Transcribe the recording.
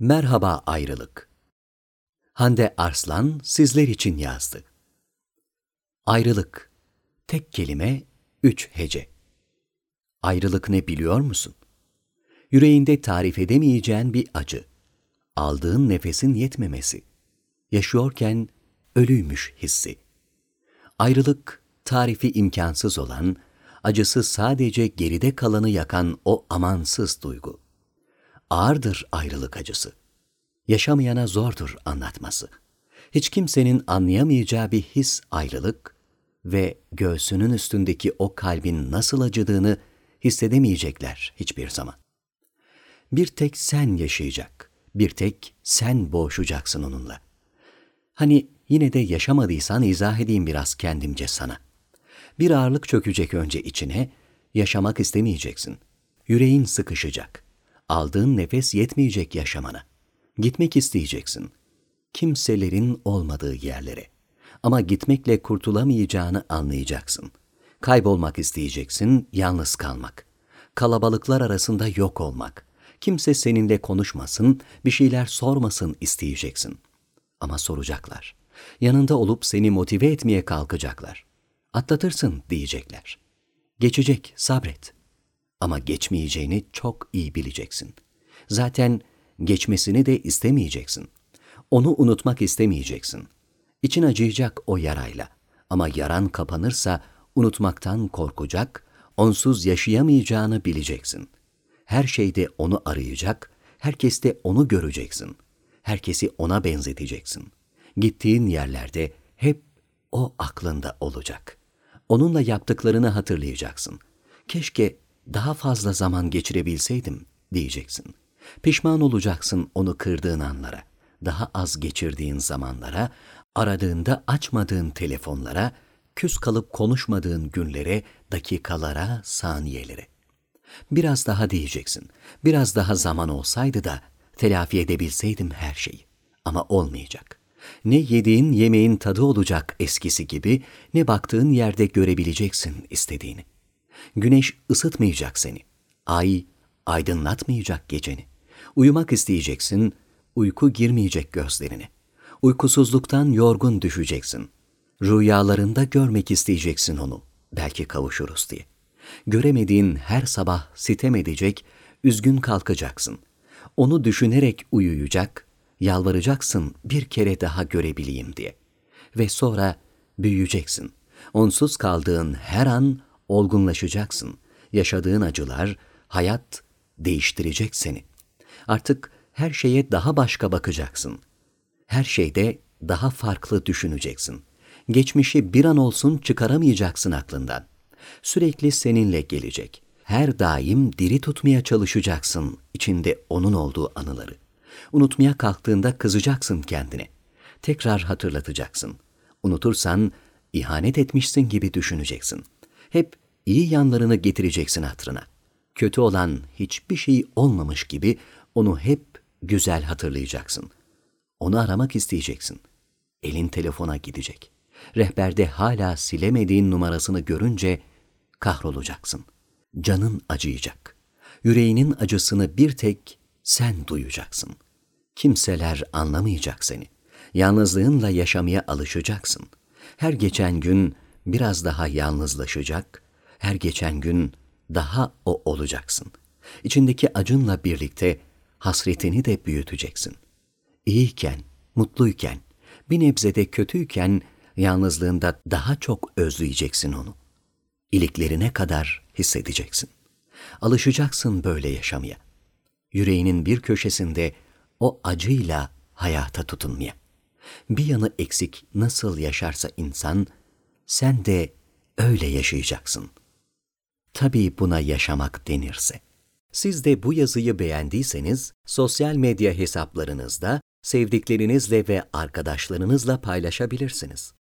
Merhaba ayrılık. Hande Arslan sizler için yazdı. Ayrılık. Tek kelime, üç hece. Ayrılık ne biliyor musun? Yüreğinde tarif edemeyeceğin bir acı. Aldığın nefesin yetmemesi. Yaşıyorken ölüymüş hissi. Ayrılık, tarifi imkansız olan, acısı sadece geride kalanı yakan o amansız duygu. Ağırdır ayrılık acısı. Yaşamayana zordur anlatması. Hiç kimsenin anlayamayacağı bir his ayrılık ve göğsünün üstündeki o kalbin nasıl acıdığını hissedemeyecekler hiçbir zaman. Bir tek sen yaşayacak, bir tek sen boğuşacaksın onunla. Hani yine de yaşamadıysan izah edeyim biraz kendimce sana. Bir ağırlık çökecek önce içine, yaşamak istemeyeceksin. Yüreğin sıkışacak. Aldığın nefes yetmeyecek yaşamana. Gitmek isteyeceksin. Kimselerin olmadığı yerlere. Ama gitmekle kurtulamayacağını anlayacaksın. Kaybolmak isteyeceksin, yalnız kalmak. Kalabalıklar arasında yok olmak. Kimse seninle konuşmasın, bir şeyler sormasın isteyeceksin. Ama soracaklar. Yanında olup seni motive etmeye kalkacaklar. Atlatırsın diyecekler. Geçecek, sabret. Ama geçmeyeceğini çok iyi bileceksin. Zaten geçmesini de istemeyeceksin. Onu unutmak istemeyeceksin. İçin acıyacak o yarayla. Ama yaran kapanırsa unutmaktan korkacak, onsuz yaşayamayacağını bileceksin. Her şeyde onu arayacak, herkeste onu göreceksin. Herkesi ona benzeteceksin. Gittiğin yerlerde hep o aklında olacak. Onunla yaptıklarını hatırlayacaksın. Keşke daha fazla zaman geçirebilseydim diyeceksin. Pişman olacaksın onu kırdığın anlara, daha az geçirdiğin zamanlara, aradığında açmadığın telefonlara, küs kalıp konuşmadığın günlere, dakikalara, saniyelere. Biraz daha diyeceksin. Biraz daha zaman olsaydı da telafi edebilseydim her şeyi. Ama olmayacak. Ne yediğin yemeğin tadı olacak eskisi gibi, ne baktığın yerde görebileceksin istediğini. Güneş ısıtmayacak seni. Ay aydınlatmayacak geceni. Uyumak isteyeceksin, uyku girmeyecek gözlerine. Uykusuzluktan yorgun düşeceksin. Rüyalarında görmek isteyeceksin onu. Belki kavuşuruz diye. Göremediğin her sabah sitem edecek, üzgün kalkacaksın. Onu düşünerek uyuyacak, yalvaracaksın bir kere daha görebileyim diye. Ve sonra büyüyeceksin. Onsuz kaldığın her an olgunlaşacaksın. Yaşadığın acılar, hayat değiştirecek seni. Artık her şeye daha başka bakacaksın. Her şeyde daha farklı düşüneceksin. Geçmişi bir an olsun çıkaramayacaksın aklından. Sürekli seninle gelecek. Her daim diri tutmaya çalışacaksın içinde onun olduğu anıları. Unutmaya kalktığında kızacaksın kendine. Tekrar hatırlatacaksın. Unutursan ihanet etmişsin gibi düşüneceksin. Hep iyi yanlarını getireceksin hatırına. Kötü olan hiçbir şey olmamış gibi onu hep güzel hatırlayacaksın. Onu aramak isteyeceksin. Elin telefona gidecek. Rehberde hala silemediğin numarasını görünce kahrolacaksın. Canın acıyacak. Yüreğinin acısını bir tek sen duyacaksın. Kimseler anlamayacak seni. Yalnızlığınla yaşamaya alışacaksın. Her geçen gün biraz daha yalnızlaşacak, her geçen gün daha o olacaksın. İçindeki acınla birlikte hasretini de büyüteceksin. İyiyken, mutluyken, bir nebzede kötüyken yalnızlığında daha çok özleyeceksin onu. İliklerine kadar hissedeceksin. Alışacaksın böyle yaşamaya. Yüreğinin bir köşesinde o acıyla hayata tutunmaya. Bir yanı eksik nasıl yaşarsa insan, sen de öyle yaşayacaksın. Tabii buna yaşamak denirse. Siz de bu yazıyı beğendiyseniz sosyal medya hesaplarınızda sevdiklerinizle ve arkadaşlarınızla paylaşabilirsiniz.